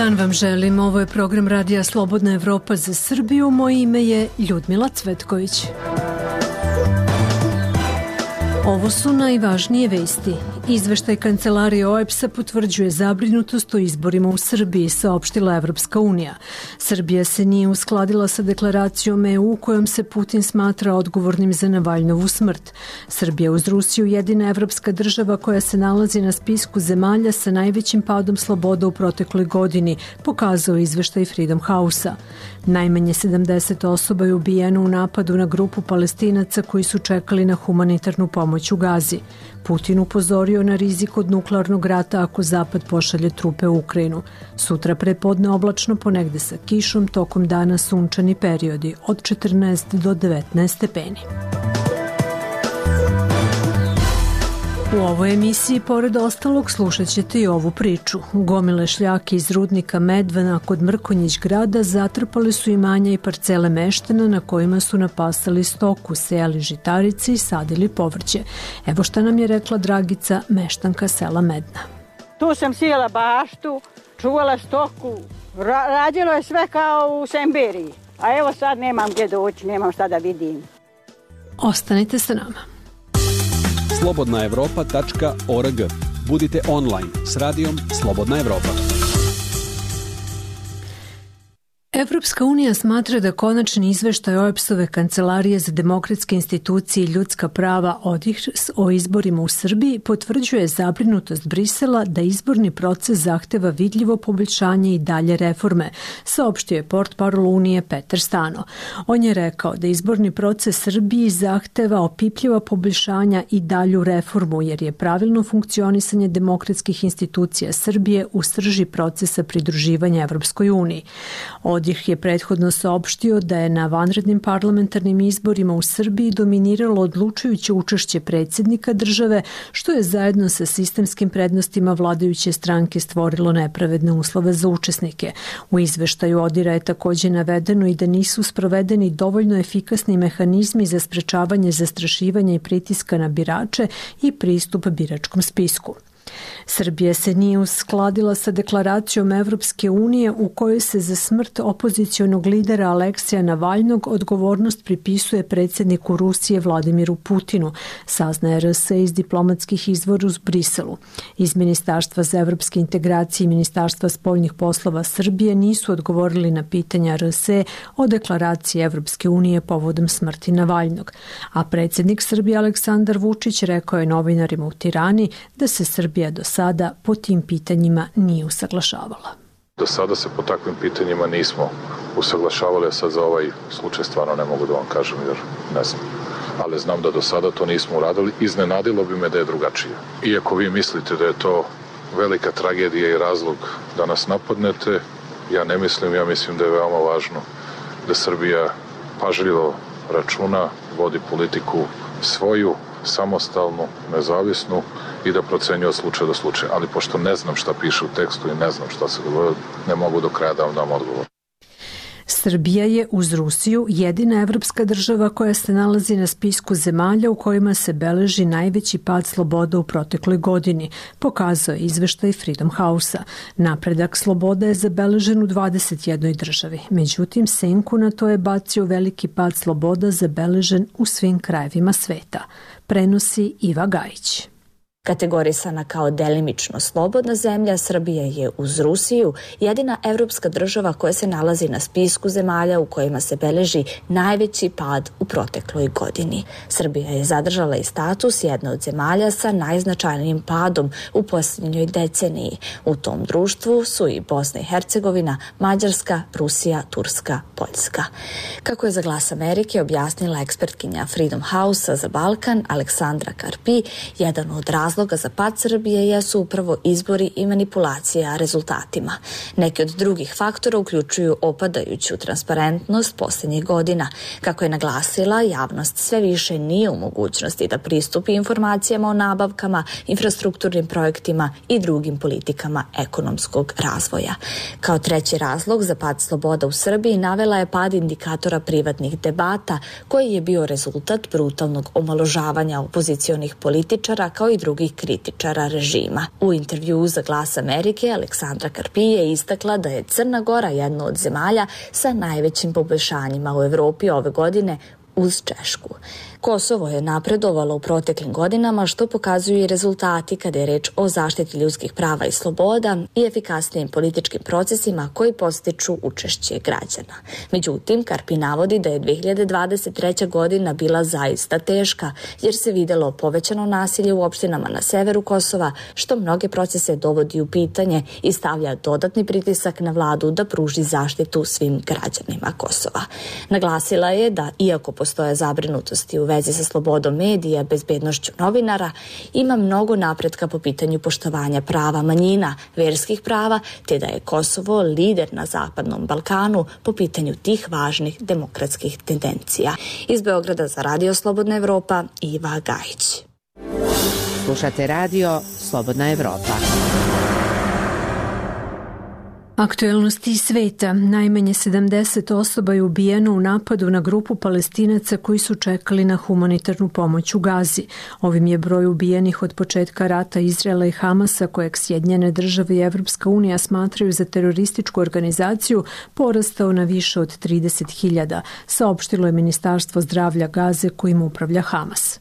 Dan vam želim. Ovo je program Radija Slobodna Evropa za Srbiju. Moje ime je Ljudmila Cvetković. Ovo su najvažnije vesti. Izveštaj kancelarije OEPS-a potvrđuje zabrinutost o izborima u Srbiji, saopštila Evropska unija. Srbija se nije uskladila sa deklaracijom EU kojom se Putin smatra odgovornim za Navaljnovu smrt. Srbija uz Rusiju jedina evropska država koja se nalazi na spisku zemalja sa najvećim padom sloboda u protekloj godini, pokazao izveštaj Freedom House-a. Najmanje 70 osoba je ubijeno u napadu na grupu palestinaca koji su čekali na humanitarnu pomoć u Gazi. Putin upozorio na rizik od nuklearnog rata ako Zapad pošalje trupe u Ukrajinu. Sutra prepodne oblačno ponegde sa kišom, tokom dana sunčani periodi od 14 do 19 stepeni. U ovoj emisiji, pored ostalog, slušat ćete i ovu priču. Gomile šljake iz rudnika Medvana kod Mrkonjić grada zatrpali su imanja i parcele meštena na kojima su napasali stoku, sejali žitarice i sadili povrće. Evo šta nam je rekla Dragica, meštanka sela Medna. Tu sam sijela baštu, čuvala stoku, ra rađilo je sve kao u Semberiji. A evo sad nemam gdje doći, nemam šta da vidim. Ostanite sa nama slobodnaevropa.org. Budite online s radijom Slobodna Evropa. Evropska unija smatra da konačni izveštaj OEPS-ove kancelarije za demokratske institucije i ljudska prava ODIHS o izborima u Srbiji potvrđuje zabrinutost Brisela da izborni proces zahteva vidljivo poboljšanje i dalje reforme, saopštio je port parol Unije Peter Stano. On je rekao da izborni proces Srbiji zahteva opipljiva poboljšanja i dalju reformu jer je pravilno funkcionisanje demokratskih institucija Srbije u srži procesa pridruživanja Evropskoj uniji. ODIHS Odih je prethodno saopštio da je na vanrednim parlamentarnim izborima u Srbiji dominiralo odlučujuće učešće predsednika države, što je zajedno sa sistemskim prednostima vladajuće stranke stvorilo nepravedne uslove za učesnike. U izveštaju Odira je takođe navedeno i da nisu sprovedeni dovoljno efikasni mehanizmi za sprečavanje zastrašivanja i pritiska na birače i pristup biračkom spisku. Srbija se nije uskladila sa deklaracijom Evropske unije u kojoj se za smrt opozicionog lidera Aleksija Navalnog odgovornost pripisuje predsedniku Rusije Vladimiru Putinu, saznaje RS iz diplomatskih izvora uz Briselu. Iz Ministarstva za evropske integracije i Ministarstva spoljnih poslova Srbije nisu odgovorili na pitanja RS o deklaraciji Evropske unije povodom smrti Navalnog, a predsednik Srbije Aleksandar Vučić rekao je novinarima u Tirani da se Srbija do sada po tim pitanjima nije usaglašavala. Do sada se po takvim pitanjima nismo usaglašavali, a sad za ovaj slučaj stvarno ne mogu da vam kažem jer ne znam. Ali znam da do sada to nismo uradili. Iznenadilo bi me da je drugačije. Iako vi mislite da je to velika tragedija i razlog da nas napadnete, ja ne mislim, ja mislim da je veoma važno da Srbija pažljivo računa, vodi politiku svoju, samostalnu, nezavisnu i da procenju od slučaja do slučaja. Ali pošto ne znam šta piše u tekstu i ne znam šta se dovoljuje, ne mogu do kraja da vam dam odgovor. Srbija je uz Rusiju jedina evropska država koja se nalazi na spisku zemalja u kojima se beleži najveći pad sloboda u protekloj godini, pokazao je izveštaj Freedom House-a. Napredak sloboda je zabeležen u 21. državi. Međutim, senku na to je bacio veliki pad sloboda zabeležen u svim krajevima sveta. Prenosi Iva Gajić. Kategorisana kao delimično slobodna zemlja, Srbija je uz Rusiju jedina evropska država koja se nalazi na spisku zemalja u kojima se beleži najveći pad u protekloj godini. Srbija je zadržala i status jedne od zemalja sa najznačajnijim padom u posljednjoj deceniji. U tom društvu su i Bosna i Hercegovina, Mađarska, Rusija, Turska, Poljska. Kako je za glas Amerike objasnila ekspertkinja Freedom House za Balkan Aleksandra Karpi, jedan od razloga razloga za pad Srbije jesu upravo izbori i manipulacija rezultatima. Neki od drugih faktora uključuju opadajuću transparentnost poslednjih godina. Kako je naglasila, javnost sve više nije u mogućnosti da pristupi informacijama o nabavkama, infrastrukturnim projektima i drugim politikama ekonomskog razvoja. Kao treći razlog za pad sloboda u Srbiji navela je pad indikatora privatnih debata koji je bio rezultat brutalnog omaložavanja opozicionih političara kao i drugih drugih kritičara režima. U intervju za Glas Amerike Aleksandra Karpije je istakla da je Crna Gora jedna od zemalja sa najvećim poboljšanjima u Evropi ove godine uz Češku. Kosovo je napredovalo u proteklim godinama što pokazuju i rezultati kada je reč o zaštiti ljudskih prava i sloboda i efikasnijim političkim procesima koji postiču učešće građana. Međutim, Karpi navodi da je 2023. godina bila zaista teška jer se videlo povećano nasilje u opštinama na severu Kosova što mnoge procese dovodi u pitanje i stavlja dodatni pritisak na vladu da pruži zaštitu svim građanima Kosova. Naglasila je da iako postoje zabrinutosti u vezi sa slobodom medija, bezbednošću novinara, ima mnogo napretka po pitanju poštovanja prava manjina, verskih prava, te da je Kosovo lider na Zapadnom Balkanu po pitanju tih važnih demokratskih tendencija. Iz Beograda za Radio Slobodna Evropa, Iva Gajić. Slušate radio Slobodna Evropa. Aktuelnosti sveta. Najmanje 70 osoba je ubijeno u napadu na grupu palestinaca koji su čekali na humanitarnu pomoć u Gazi. Ovim je broj ubijenih od početka rata Izraela i Hamasa, kojeg Sjedinjene države i Evropska unija smatraju za terorističku organizaciju, porastao na više od 30.000, saopštilo je Ministarstvo zdravlja Gaze kojim upravlja Hamas.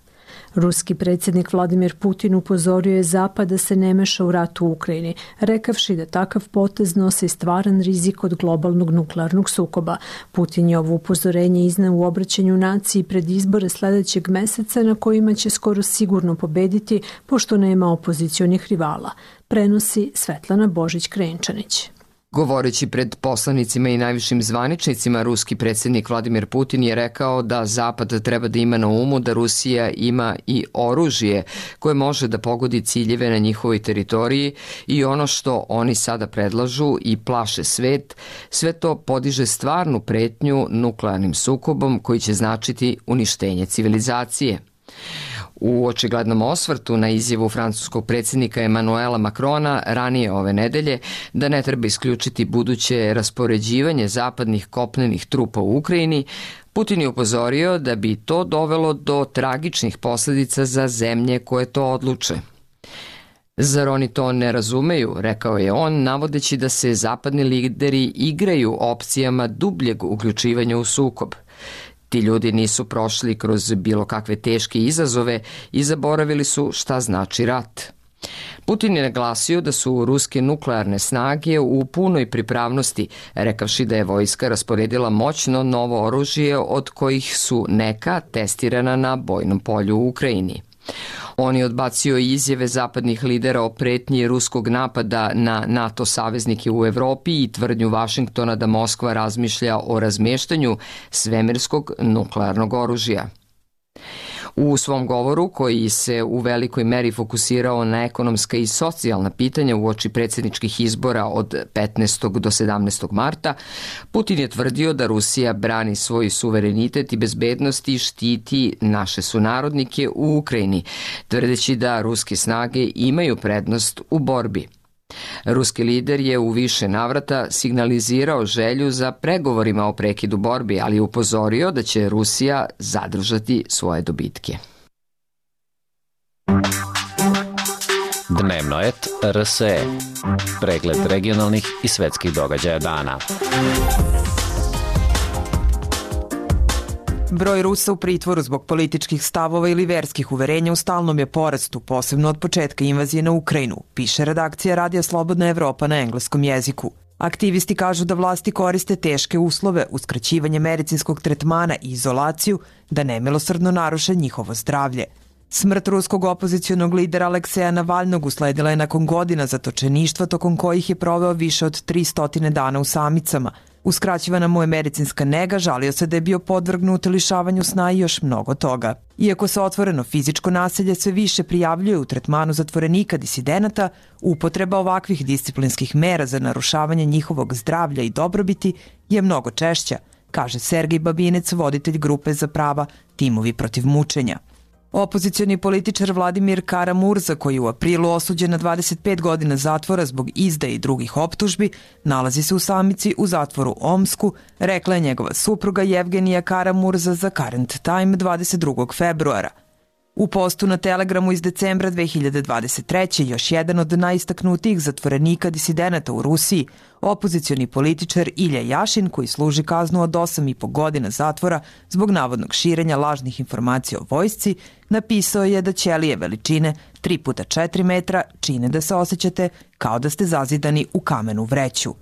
Ruski predsjednik Vladimir Putin upozorio je Zapad da se ne meša u rat u Ukrajini, rekavši da takav potez nosi stvaran rizik od globalnog nuklearnog sukoba. Putin je ovo upozorenje iznao u obraćanju naciji pred izbore sledećeg meseca na kojima će skoro sigurno pobediti pošto nema opozicionih rivala. Prenosi Svetlana Božić-Krenčanić. Govoreći pred poslanicima i najvišim zvaničnicima, ruski predsednik Vladimir Putin je rekao da Zapad treba da ima na umu da Rusija ima i oružje koje može da pogodi ciljeve na njihovoj teritoriji i ono što oni sada predlažu i plaše svet, sve to podiže stvarnu pretnju nuklearnim sukobom koji će značiti uništenje civilizacije u očiglednom osvrtu na izjavu francuskog predsednika Emanuela Macrona ranije ove nedelje da ne treba isključiti buduće raspoređivanje zapadnih kopnenih trupa u Ukrajini, Putin je upozorio da bi to dovelo do tragičnih posledica za zemlje koje to odluče. Zar oni to ne razumeju, rekao je on, navodeći da se zapadni lideri igraju opcijama dubljeg uključivanja u sukob – Ti ljudi nisu prošli kroz bilo kakve teške izazove i zaboravili su šta znači rat. Putin je naglasio da su ruske nuklearne snage u punoj pripravnosti, rekavši da je vojska rasporedila moćno novo oružje od kojih su neka testirana na bojnom polju u Ukrajini. On je odbacio izjave zapadnih lidera o pretnji ruskog napada na NATO saveznike u Evropi i tvrdnju Vašingtona da Moskva razmišlja o razmeštanju svemirskog nuklearnog oružja. U svom govoru, koji se u velikoj meri fokusirao na ekonomska i socijalna pitanja u oči predsjedničkih izbora od 15. do 17. marta, Putin je tvrdio da Rusija brani svoj suverenitet i bezbednost i štiti naše sunarodnike u Ukrajini, tvrdeći da ruske snage imaju prednost u borbi – Ruski lider je u više navrata signalizirao želju za pregovorima o prekidu borbi, ali upozorio da će Rusija zadržati svoje dobitke. Dnevno et RSE. Pregled regionalnih i svetskih događaja dana. Broj Rusa u pritvoru zbog političkih stavova ili verskih uverenja u stalnom je porastu, posebno od početka invazije na Ukrajinu, piše redakcija Radija Slobodna Evropa na engleskom jeziku. Aktivisti kažu da vlasti koriste teške uslove, uskraćivanje medicinskog tretmana i izolaciju da nemilosrdno naruše njihovo zdravlje. Smrt ruskog opozicijonog lidera Alekseja Navalnog usledila je nakon godina zatočeništva tokom kojih je proveo više od 300 dana u samicama – Uskraćivana mu je medicinska nega, žalio se da je bio podvrgnut lišavanju sna i još mnogo toga. Iako se otvoreno fizičko nasilje sve više prijavljuje u tretmanu zatvorenika disidenata, upotreba ovakvih disciplinskih mera za narušavanje njihovog zdravlja i dobrobiti je mnogo češća, kaže Sergej Babinec, voditelj grupe za prava Timovi protiv mučenja. Opozicioni političar Vladimir Karamurza, koji je u aprilu osuđen na 25 godina zatvora zbog izda i drugih optužbi, nalazi se u samici u zatvoru Omsku, rekla je njegova supruga Evgenija Karamurza za Current Time 22. februara. U postu na Telegramu iz decembra 2023. još jedan od najistaknutijih zatvorenika disidenata u Rusiji, opozicioni političar Ilja Jašin, koji služi kaznu od 8,5 godina zatvora zbog navodnog širenja lažnih informacija o vojsci, napisao je da ćelije veličine 3 puta 4 metra čine da se osjećate kao da ste zazidani u kamenu vreću.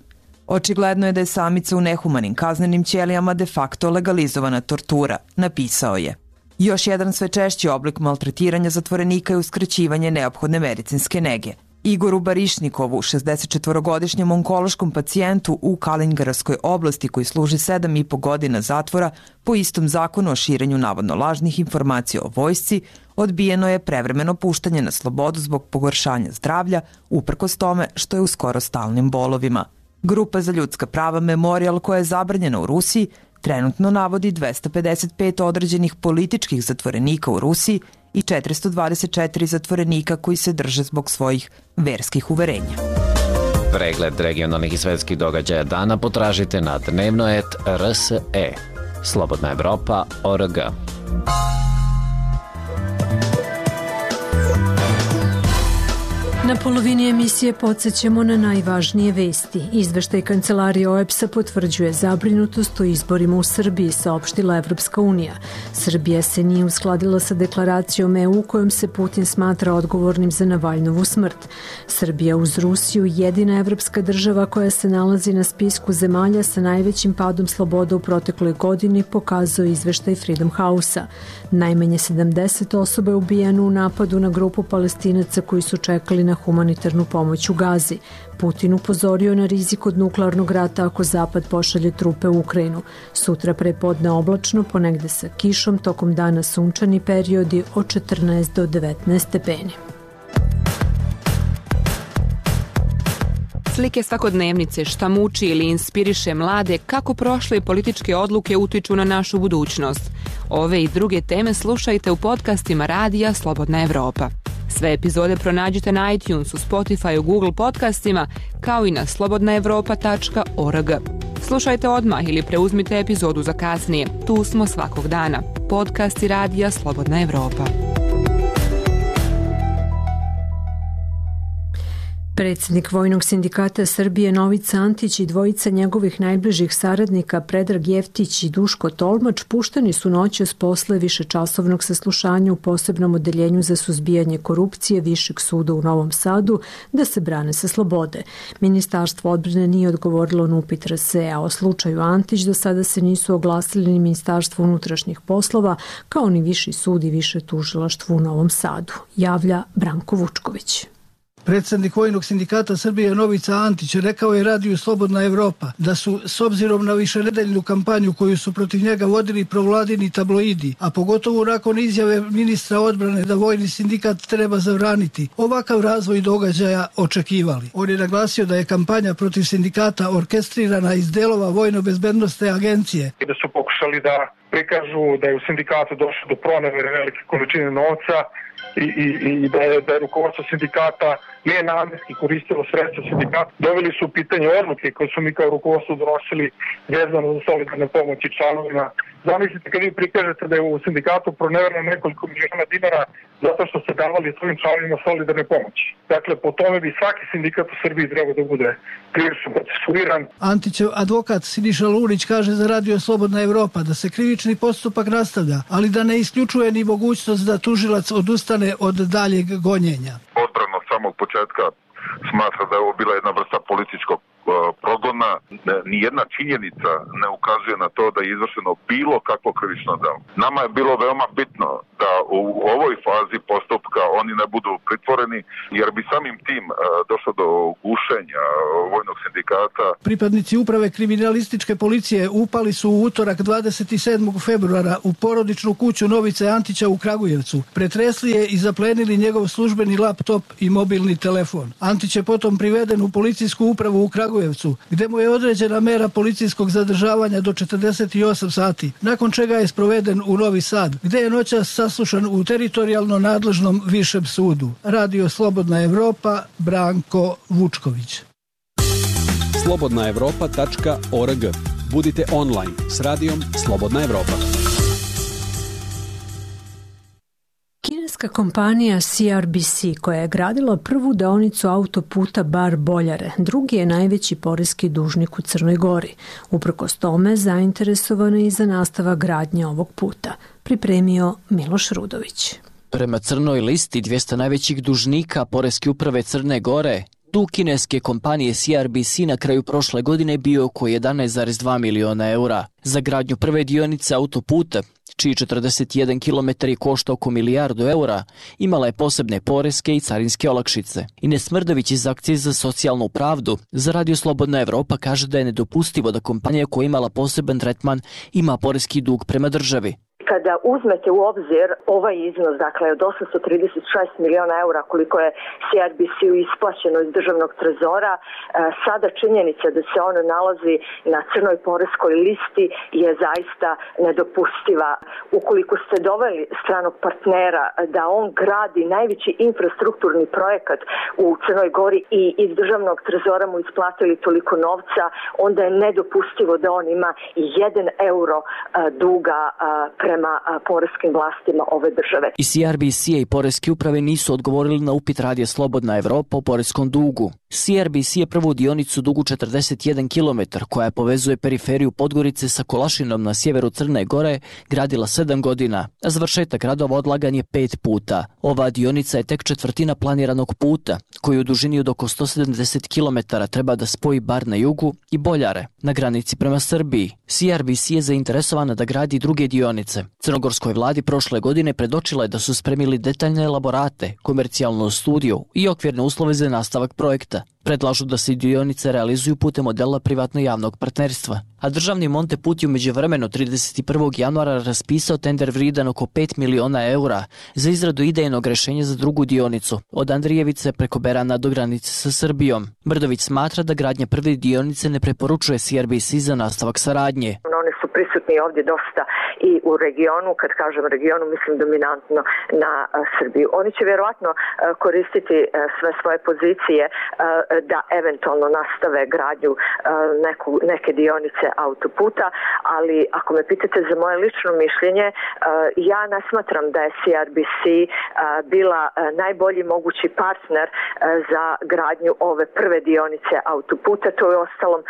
Očigledno je da je samica u nehumanim kaznenim ćelijama de facto legalizovana tortura, napisao je. Još jedan sve češći oblik maltretiranja zatvorenika je uskraćivanje neophodne medicinske nege. Igoru Barišnikovu, 64-godišnjem onkološkom pacijentu u Kalingaravskoj oblasti koji služi 7,5 godina zatvora po istom zakonu o širenju navodno lažnih informacija o vojsci, odbijeno je prevremeno puštanje na slobodu zbog pogoršanja zdravlja, uprkos tome što je u skoro stalnim bolovima. Grupa za ljudska prava Memorial koja je zabranjena u Rusiji trenutno navodi 255 određenih političkih zatvorenika u Rusiji i 424 zatvorenika koji se drže zbog svojih verskih uverenja. Pregled regionalnih i svetskih događaja dana potražite na dnevnoet.rse. Slobodna Evropa.org. Na polovini emisije podsjećamo na najvažnije vesti. Izveštaj Kancelarije OEPS-a potvrđuje zabrinutost o izborima u Srbiji, saopštila Evropska unija. Srbija se nije uskladila sa deklaracijom EU kojom se Putin smatra odgovornim za Navalnovu smrt. Srbija uz Rusiju jedina evropska država koja se nalazi na spisku zemalja sa najvećim padom sloboda u protekloj godini pokazao izveštaj Freedom House-a. Najmanje 70 osoba je ubijeno u napadu na grupu palestinaca koji su čekali na humanitarnu pomoć u Gazi. Putin upozorio na rizik od nuklearnog rata ako Zapad pošalje trupe u Ukrajinu. Sutra prepodne oblačno, ponegde sa kišom, tokom dana sunčani periodi od 14 do 19 stepeni. slike svakodnevnice šta muči ili inspiriše mlade kako prošle političke odluke utiču na našu budućnost. Ove i druge teme slušajte u podcastima Radija Slobodna Evropa. Sve epizode pronađite na iTunesu, Spotify, Google podcastima, kao i na slobodnaevropa.org. Slušajte odmah ili preuzmite epizodu za kasnije. Tu smo svakog dana. Podcast i radija Slobodna Evropa. Predsednik Vojnog sindikata Srbije Novica Antić i dvojica njegovih najbližih saradnika Predrag Jeftić i Duško Tolmač pušteni su noćas posle višečasovnog saslušanja u posebnom odeljenju za suzbijanje korupcije Višeg suda u Novom Sadu da se brane sa slobode. Ministarstvo odbrane nije odgovorilo na upit RSE, a o slučaju Antić do sada se nisu oglasili ni Ministarstvo unutrašnjih poslova, kao ni Viši sud i Više tužilaštvo u Novom Sadu, javlja Branko Vučković. Predsednik Vojnog sindikata Srbije Novica Antić rekao je radiju Slobodna Evropa da su s obzirom na višenedeljnu kampanju koju su protiv njega vodili provladini tabloidi, a pogotovo nakon izjave ministra odbrane da Vojni sindikat treba zavraniti, ovakav razvoj događaja očekivali. On je naglasio da je kampanja protiv sindikata orkestrirana iz delova Vojno-bezbednostne agencije. Da su pokušali da prikažu da je u sindikatu došlo do pronevere velike količine novca i, i, i da, je, da je rukovodstvo sindikata nenamenski koristilo sredstva sindikata. Doveli su u pitanje odluke koje su mi kao rukovodstvo donosili vezano za solidarne pomoći članovima. Zamislite kad vi prikažete da je u sindikatu proneverno nekoliko miliona dinara zato što ste davali svojim članovima solidarne pomoći. Dakle, po tome bi svaki sindikat u Srbiji trebao da bude krivično procesuiran. Antićev advokat Siniša Lunić kaže za Radio Slobodna Evropa da se krivični postupak nastavlja, ali da ne isključuje ni mogućnost da tužilac odustane od daljeg gonjenja. Početka smatra da je ovo bila jedna vrsta političkog progona, nijedna činjenica ne ukazuje na to da je izvršeno bilo kakvo krivično delo. Nama je bilo veoma bitno da u ovoj fazi postupka oni ne budu pritvoreni, jer bi samim tim došlo do gušenja vojnog sindikata. Pripadnici uprave kriminalističke policije upali su u utorak 27. februara u porodičnu kuću Novice Antića u Kragujevcu. Pretresli je i zaplenili njegov službeni laptop i mobilni telefon. Antić je potom priveden u policijsku upravu u Kragujevcu Kragujevcu, gde mu je određena mera policijskog zadržavanja do 48 sati, nakon čega je sproveden u Novi Sad, gde je noćas saslušan u teritorijalno nadležnom višem sudu. Radio Slobodna Evropa, Branko Vučković. slobodnaevropa.org Budite online s radijom Slobodna Evropa. Švedska kompanija CRBC koja je gradila prvu deonicu autoputa Bar Boljare, drugi je najveći porezki dužnik u Crnoj Gori. Uprkos tome zainteresovana i za nastava gradnje ovog puta, pripremio Miloš Rudović. Prema crnoj listi 200 najvećih dužnika Poreske uprave Crne Gore, dug kineske kompanije CRBC na kraju prošle godine bio oko 11,2 miliona eura. Za gradnju prve dionice autoputa, čiji 41 km košta oko milijardu eura, imala je posebne poreske i carinske olakšice. Ines Smrdović iz akcije za socijalnu pravdu za Radio Slobodna Evropa kaže da je nedopustivo da kompanija koja imala poseban tretman ima poreski dug prema državi kada uzmete u obzir ovaj iznos, dakle od 836 miliona eura koliko je CRBC-u isplaćeno iz državnog trezora, e, sada činjenica da se ono nalazi na crnoj poreskoj listi je zaista nedopustiva. Ukoliko ste doveli stranog partnera da on gradi najveći infrastrukturni projekat u Crnoj Gori i iz državnog trezora mu isplatili toliko novca, onda je nedopustivo da on ima jedan euro e, duga e, prema prema poreskim vlastima ove države. I CRBC i poreske uprave nisu odgovorili na upit Radija Slobodna Evropa o poreskom dugu. CRBC je prvu dionicu dugu 41 km koja povezuje periferiju Podgorice sa Kolašinom na sjeveru Crne Gore gradila 7 godina, a završetak radova odlagan je 5 puta. Ova dionica je tek četvrtina planiranog puta, koji u dužini od oko 170 km treba da spoji bar na jugu i Boljare, na granici prema Srbiji. CRBC je zainteresovana da gradi druge dionice. Crnogorskoj vladi prošle godine predočila je da su spremili detaljne elaborate, komercijalnu studiju i okvirne uslove za nastavak projekta. Gäste. Predlažu da se dionice realizuju putem modela privatno-javnog partnerstva. A državni Monte Put je umeđu vremeno 31. januara raspisao tender vridan oko 5 miliona eura za izradu idejnog rešenja za drugu dionicu, od Andrijevice preko Berana do granice sa Srbijom. Brdović smatra da gradnja prve dionice ne preporučuje CRBC za nastavak saradnje. One su prisutni ovdje dosta i u regionu, kad kažem regionu, mislim dominantno na Srbiju. Oni će vjerovatno koristiti sve svoje pozicije da eventualno nastave gradnju neku, neke dionice autoputa, ali ako me pitate za moje lično mišljenje, ja ne smatram da je CRBC bila najbolji mogući partner za gradnju ove prve dionice autoputa. To je ostalom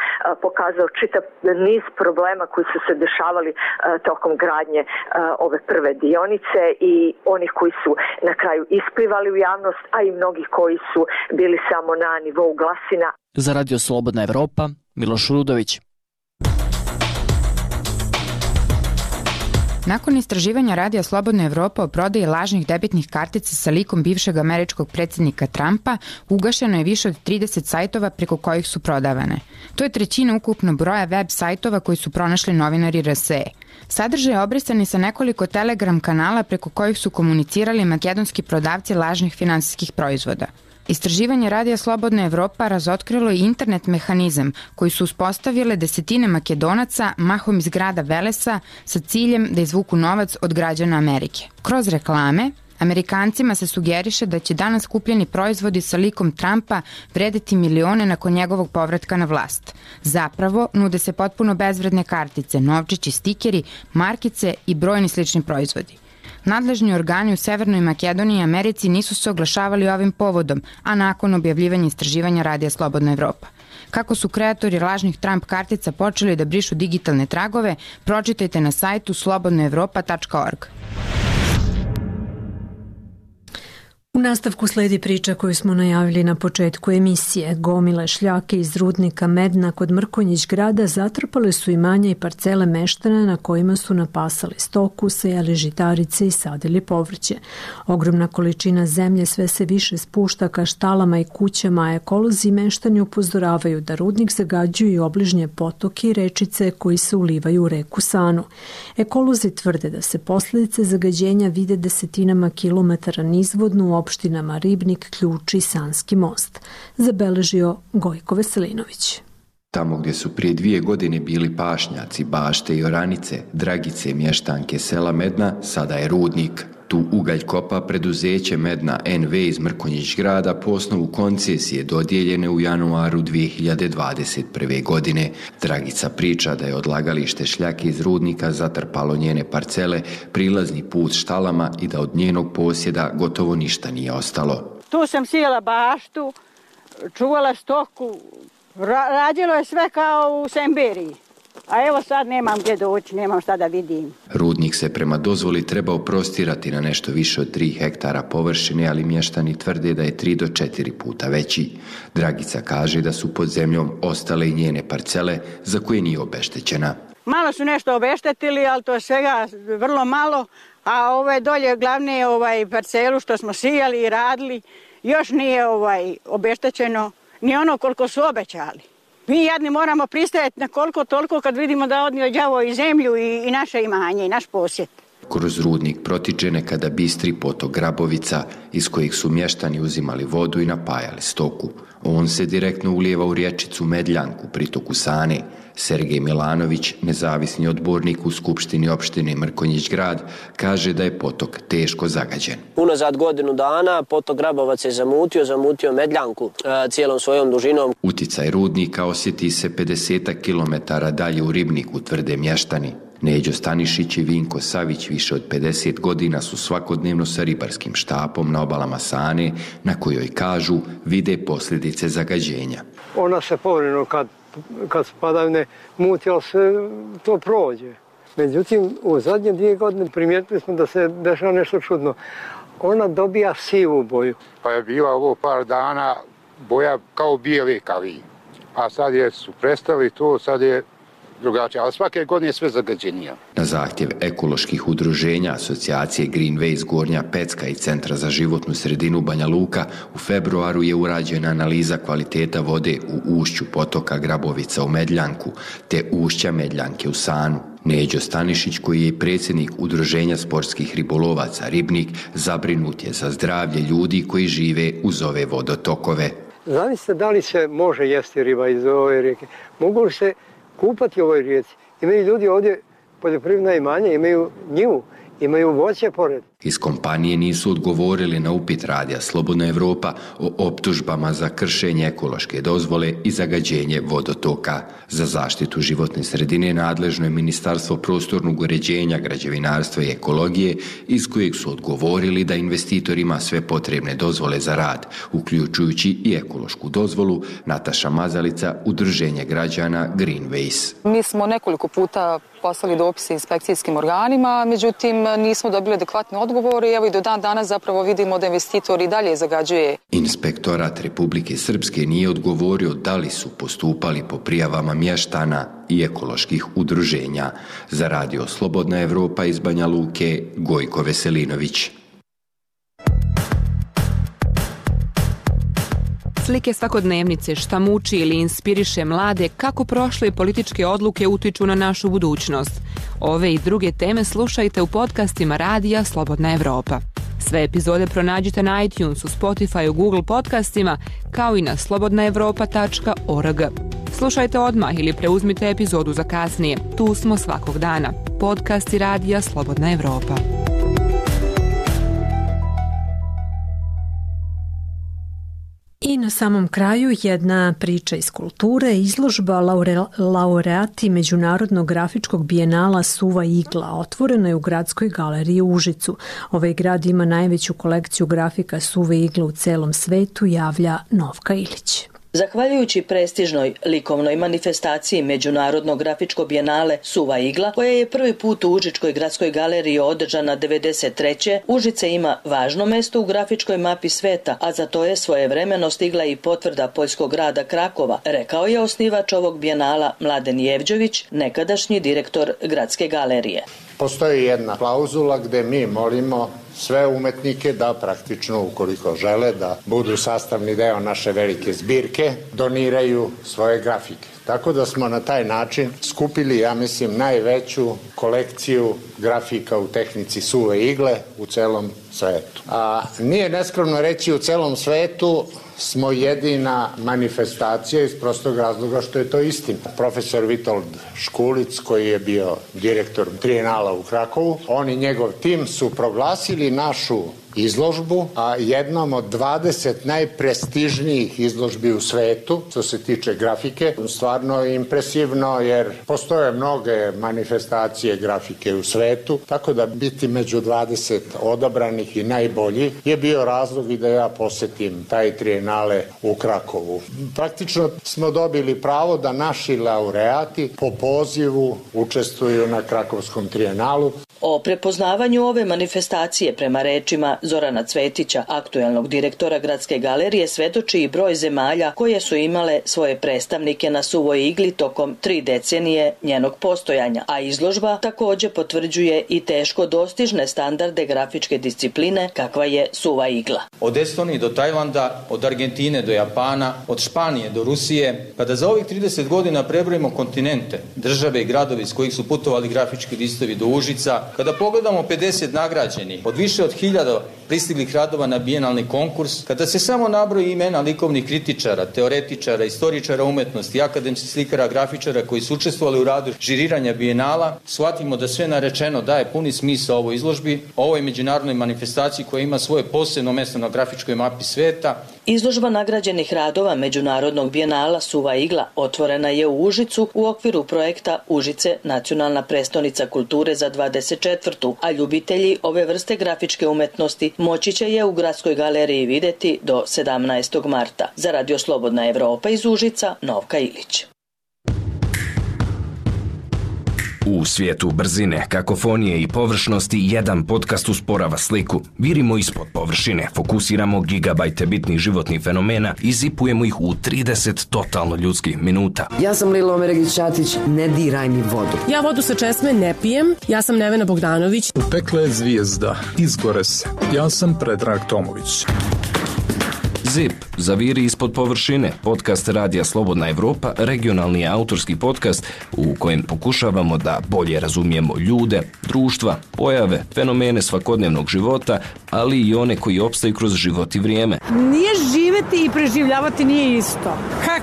pokazao čitav niz problema koji su se dešavali tokom gradnje ove prve dionice i onih koji su na kraju isplivali u javnost, a i mnogi koji su bili samo na nivou glasina. Za Radio Slobodna Evropa, Miloš Rudović. Nakon istraživanja Radija Slobodna Evropa o prodaji lažnih debitnih kartica sa likom bivšeg američkog predsednika Trumpa, ugašeno je više od 30 sajtova preko kojih su prodavane. To je trećina ukupno broja web sajtova koji su pronašli novinari RSE. Sadržaj je obrisani sa nekoliko telegram kanala preko kojih su komunicirali makedonski prodavci lažnih finansijskih proizvoda. Istraživanje Radija Slobodna Evropa razotkrilo je internet mehanizam koji su uspostavile desetine makedonaca mahom iz grada Velesa sa ciljem da izvuku novac od građana Amerike. Kroz reklame, Amerikancima se sugeriše da će danas kupljeni proizvodi sa likom Trumpa vredeti milione nakon njegovog povratka na vlast. Zapravo, nude se potpuno bezvredne kartice, novčići stikeri, markice i brojni slični proizvodi. Nadležni organi u Severnoj Makedoniji i Americi nisu se oglašavali ovim povodom, a nakon objavljivanja istraživanja Radija Slobodna Evropa. Kako su kreatori lažnih Trump kartica počeli da brišu digitalne tragove, pročitajte na sajtu slobodnoevropa.org. U nastavku sledi priča koju smo najavili na početku emisije. Gomile šljake iz rudnika Medna kod Mrkonjić grada zatrpale su imanja i parcele meštana na kojima su napasali stoku, sejali žitarice i sadili povrće. Ogromna količina zemlje sve se više spušta ka štalama i kućama, a ekolozi i meštani upozoravaju da rudnik zagađuju i obližnje potoke i rečice koji se ulivaju u reku Sanu. Ekolozi tvrde da se posledice zagađenja vide desetinama kilometara nizvodnu u opštinama Ribnik, Ključ i Sanski most, zabeležio Gojko Veselinović. Tamo gdje su prije dvije godine bili pašnjaci, bašte i oranice, dragice mještanke sela Medna, sada je rudnik. Tu ugalj kopa preduzeće Medna NV iz Mrkonjić grada po osnovu koncesije dodijeljene u januaru 2021. godine. Dragica priča da je odlagalište šljake iz rudnika zatrpalo njene parcele, prilazni put štalama i da od njenog posjeda gotovo ništa nije ostalo. Tu sam sijela baštu, čuvala stoku, ra radilo je sve kao u Semberiji. A evo sad nemam gdje doći, nemam šta da vidim. Rudnik se prema dozvoli trebao prostirati na nešto više od 3 hektara površine, ali mještani tvrde da je 3 do 4 puta veći. Dragica kaže da su pod zemljom ostale i njene parcele za koje nije obeštećena. Malo su nešto obeštetili, ali to je svega vrlo malo, a ove dolje glavne ovaj parcelu što smo sijali i radili, još nije ovaj obeštećeno ni ono koliko su obećali. Mi jadni moramo pristajati na koliko toliko kad vidimo da odnio đavo i zemlju i, i naše imanje i naš posjet. Kroz rudnik protiče nekada bistri potok Grabovica iz kojih su mještani uzimali vodu i napajali stoku. On se direktno ulijeva u riječicu Medljanku, pritoku Sane. Sergej Milanović, nezavisni odbornik u Skupštini opštine Mrkonjić grad, kaže da je potok teško zagađen. Unazad godinu dana potok Grabovac je zamutio, zamutio Medljanku e, cijelom svojom dužinom. Uticaj rudnika osjeti se 50 km dalje u Ribniku, tvrde mještani. Neđo Stanišić i Vinko Savić više od 50 godina su svakodnevno sa ribarskim štapom na obalama Sane, na kojoj kažu vide posljedice zagađenja. Ona se povremeno kad, kad spadavne muti, ali se to prođe. Međutim, u zadnje dvije godine primijetili smo da se dešava nešto čudno. Ona dobija sivu boju. Pa je bila ovo par dana boja kao bijeli kali. A sad je, su prestali to, sad je drugačije, ali svake godine je sve zagađenija. Na zahtjev ekoloških udruženja asocijacije Greenways Gornja Pecka i Centra za životnu sredinu Banja Luka u februaru je urađena analiza kvaliteta vode u ušću potoka Grabovica u Medljanku te ušća Medljanke u Sanu. Neđo Stanišić, koji je predsjednik Udruženja sportskih ribolovaca Ribnik, zabrinut je za zdravlje ljudi koji žive uz ove vodotokove. Zamislite da li se može jesti riba iz ove rijeke? Mogu li se kupati u ovoj rijeci. Imaju ljudi ovdje poljoprivredna imanja, imaju njivu, imaju voće pored. Iz kompanije nisu odgovorili na upit radija Slobodna Evropa o optužbama za kršenje ekološke dozvole i zagađenje vodotoka. Za zaštitu životne sredine nadležno je Ministarstvo prostornog uređenja, građevinarstva i ekologije iz kojeg su odgovorili da investitor ima sve potrebne dozvole za rad, uključujući i ekološku dozvolu Nataša Mazalica, Udruženje građana Greenways. Mi smo nekoliko puta poslali dopise inspekcijskim organima, međutim nismo dobili adekvatne odgovore i evo i do dan danas zapravo vidimo da investitor i dalje zagađuje. Inspektorat Republike Srpske nije odgovorio da li su postupali po prijavama mještana i ekoloških udruženja. Za radio Slobodna Evropa iz Banja Luke, Gojko Veselinović. Slike svakodnevnice šta muči ili inspiriše mlade kako prošle političke odluke utiču na našu budućnost. Ove i druge teme slušajte u podcastima Radija Slobodna Evropa. Sve epizode pronađite na iTunesu, Spotify, Google podcastima, kao i na slobodnaevropa.org. Slušajte odmah ili preuzmite epizodu za kasnije. Tu smo svakog dana. Podcasti Radija Slobodna Evropa. Na samom kraju jedna priča iz kulture, izložba laure, laureati Međunarodnog grafičkog bijenala Suva Igla otvorena je u gradskoj galeriji u Užicu. Ovaj grad ima najveću kolekciju grafika Suve Igle u celom svetu, javlja Novka Ilić. Zahvaljujući prestižnoj likovnoj manifestaciji Međunarodnog grafičkog bijenale Suva igla, koja je prvi put u Užičkoj gradskoj galeriji održana 93. Užice ima važno mesto u grafičkoj mapi sveta, a za to je svoje vremeno stigla i potvrda poljskog grada Krakova, rekao je osnivač ovog bijenala Mladen Jevđović, nekadašnji direktor gradske galerije. Postoji jedna klauzula gde mi molimo sve umetnike da praktično, ukoliko žele da budu sastavni deo naše velike zbirke, doniraju svoje grafike. Tako da smo na taj način skupili, ja mislim, najveću kolekciju grafika u tehnici suve igle u celom svetu. A nije neskromno reći u celom svetu smo jedina manifestacija iz prostog razloga što je to istina. Profesor Vitold Škulic, koji je bio direktor Trijenala u Krakovu, on i njegov tim su proglasili našu izložbu, a jednom od 20 najprestižnijih izložbi u svetu, što se tiče grafike. Stvarno impresivno, jer postoje mnoge manifestacije grafike u svetu, tako da biti među 20 odabranih i najboljih je bio razlog i da ja posetim taj trijenale u Krakovu. Praktično smo dobili pravo da naši laureati po pozivu učestvuju na Krakovskom trijenalu. O prepoznavanju ove manifestacije prema rečima Zorana Cvetića, aktuelnog direktora Gradske galerije, svedoči i broj zemalja koje su imale svoje predstavnike na suvoj igli tokom tri decenije njenog postojanja, a izložba takođe potvrđuje i teško dostižne standarde grafičke discipline kakva je suva igla. Od Estonije do Tajlanda, od Argentine do Japana, od Španije do Rusije, kada za ovih 30 godina prebrojimo kontinente, države i gradovi iz kojih su putovali grafički listovi do Užica, kada pogledamo 50 nagrađenih, od više od 1000 pristiglih radova na bijenalni konkurs, kada se samo nabroji imena likovnih kritičara, teoretičara, istoričara umetnosti, akademskih slikara, grafičara koji su učestvovali u radu žiriranja bijenala, shvatimo da sve narečeno daje puni smisao ovoj izložbi, ovoj međunarodnoj manifestaciji koja ima svoje posebno mesto na grafičkoj mapi sveta. Izložba nagrađenih radova Međunarodnog bijenala Suva igla otvorena je u Užicu u okviru projekta Užice nacionalna prestonica kulture za 24. a ljubitelji ove vrste grafičke umetnosti moći će je u Gradskoj galeriji videti do 17. marta. Za Radio Slobodna Evropa iz Užica, Novka Ilić. U svijetu brzine, kakofonije i površnosti jedan podcast usporava sliku. Virimo ispod površine, fokusiramo gigabajte bitnih životnih fenomena i zipujemo ih u 30 totalno ljudskih minuta. Ja sam Lilo Omeregić-Ćatić, ne diraj mi vodu. Ja vodu sa česme ne pijem, ja sam Nevena Bogdanović. Pekla je zvijezda, izgore se. Ja sam Predrag Tomović. ZIP, Zaviri ispod površine, podcast Radija Slobodna Evropa, regionalni autorski podcast u kojem pokušavamo da bolje razumijemo ljude, društva, pojave, fenomene svakodnevnog života, ali i one koji opstaju kroz život i vrijeme. Nije živeti i preživljavati nije isto.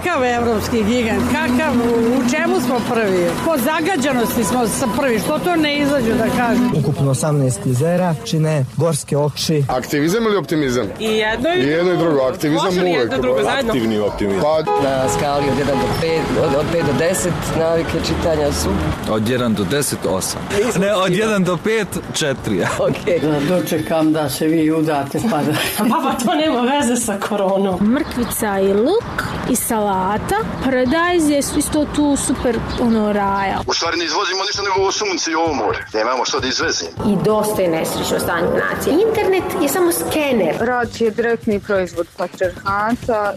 Kakav evropski gigant, kakav, u čemu smo prvi? Po zagađanosti smo sa prvi, što to ne izađu da kažem? Ukupno 18 jezera, čine gorske oči. Aktivizam ili optimizam? I jedno i, I jedno i drugo, aktivizam Može uvek. jedno drugo zajedno? Aktivni optimizam. Pa, Na skali od 1 do 5, od, od 5 do 10 navike čitanja su. Od 1 do 10, 8. Ne, od 1 do 5, 4. Okay. Da dočekam da se vi udate pa da... Baba, to nema veze sa koronom. Mrkvica i luk i salata. Paradajz je isto tu super ono raja. U stvari ne izvozimo ništa nego ovo sunce i ovo more. Nemamo što da izvezimo. I dosta je nesrećno stanje nacije. Internet je samo skener. Rad je direktni proizvod patriarhata.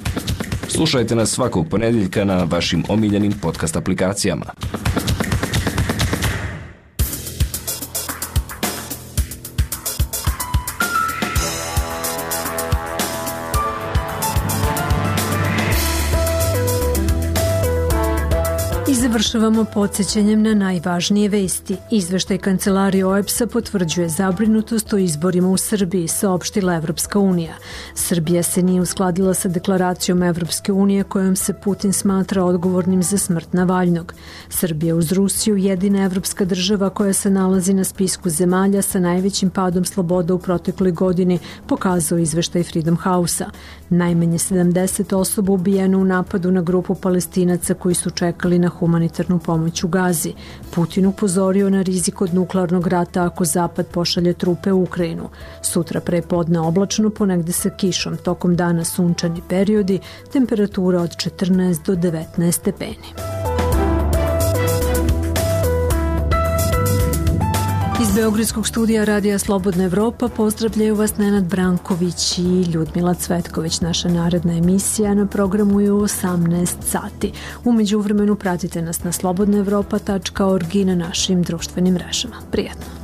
Slušajte nas svakog ponedjeljka na vašim omiljenim podcast aplikacijama. Završavamo podsjećanjem na najvažnije vesti. Izveštaj kancelarije OEPS-a potvrđuje zabrinutost o izborima u Srbiji, saopštila Evropska unija. Srbija se nije uskladila sa deklaracijom Evropske unije kojom se Putin smatra odgovornim za smrt Navaljnog. Srbija uz Rusiju jedina evropska država koja se nalazi na spisku zemalja sa najvećim padom sloboda u protekloj godini, pokazao izveštaj Freedom House-a. Najmanje 70 osoba ubijeno u napadu na grupu palestinaca koji su čekali na humanitarnu pomoć u Gazi. Putin upozorio na rizik od nuklearnog rata ako Zapad pošalje trupe u Ukrajinu. Sutra pre podne oblačno, ponegde sa kišom, tokom dana sunčani periodi, temperatura od 14 do 19 stepeni. Beogradskog studija Radija Slobodna Evropa pozdravljaju vas Nenad Branković i Ljudmila Cvetković. Naša naredna emisija na programu je u 18 sati. Umeđu vremenu pratite nas na slobodnaevropa.org i na našim društvenim mrežama. Prijetno!